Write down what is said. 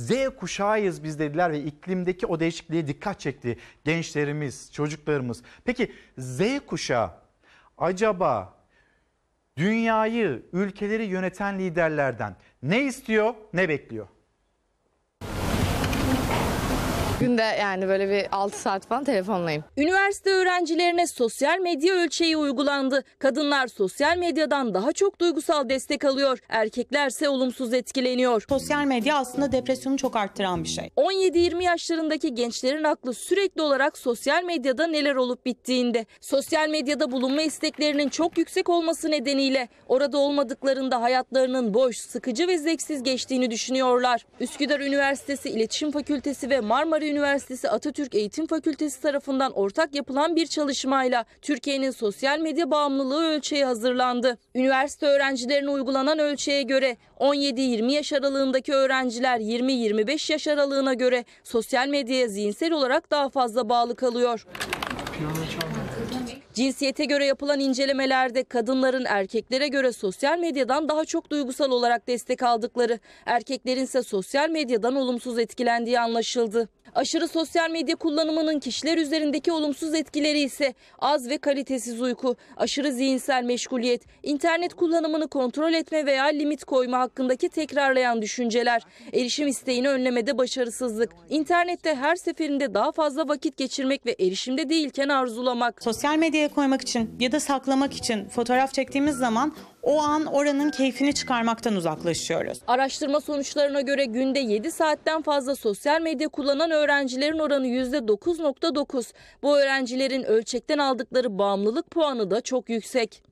Z kuşağıyız biz dediler ve iklimdeki o değişikliğe dikkat çekti gençlerimiz, çocuklarımız. Peki Z kuşağı acaba dünyayı, ülkeleri yöneten liderlerden ne istiyor, ne bekliyor? Günde yani böyle bir 6 saat falan telefonlayım. Üniversite öğrencilerine sosyal medya ölçeği uygulandı. Kadınlar sosyal medyadan daha çok duygusal destek alıyor. Erkeklerse olumsuz etkileniyor. Sosyal medya aslında depresyonu çok arttıran bir şey. 17-20 yaşlarındaki gençlerin aklı sürekli olarak sosyal medyada neler olup bittiğinde. Sosyal medyada bulunma isteklerinin çok yüksek olması nedeniyle orada olmadıklarında hayatlarının boş, sıkıcı ve zevksiz geçtiğini düşünüyorlar. Üsküdar Üniversitesi İletişim Fakültesi ve Marmara Üniversitesi Atatürk Eğitim Fakültesi tarafından ortak yapılan bir çalışmayla Türkiye'nin sosyal medya bağımlılığı ölçeği hazırlandı. Üniversite öğrencilerine uygulanan ölçeğe göre 17-20 yaş aralığındaki öğrenciler 20-25 yaş aralığına göre sosyal medyaya zihinsel olarak daha fazla bağlı kalıyor. Cinsiyete göre yapılan incelemelerde kadınların erkeklere göre sosyal medyadan daha çok duygusal olarak destek aldıkları, erkeklerin ise sosyal medyadan olumsuz etkilendiği anlaşıldı. Aşırı sosyal medya kullanımının kişiler üzerindeki olumsuz etkileri ise az ve kalitesiz uyku, aşırı zihinsel meşguliyet, internet kullanımını kontrol etme veya limit koyma hakkındaki tekrarlayan düşünceler, erişim isteğini önlemede başarısızlık, internette her seferinde daha fazla vakit geçirmek ve erişimde değilken arzulamak. Sosyal medyaya koymak için ya da saklamak için fotoğraf çektiğimiz zaman o an oranın keyfini çıkarmaktan uzaklaşıyoruz. Araştırma sonuçlarına göre günde 7 saatten fazla sosyal medya kullanan öğrencilerin oranı %9.9. Bu öğrencilerin ölçekten aldıkları bağımlılık puanı da çok yüksek.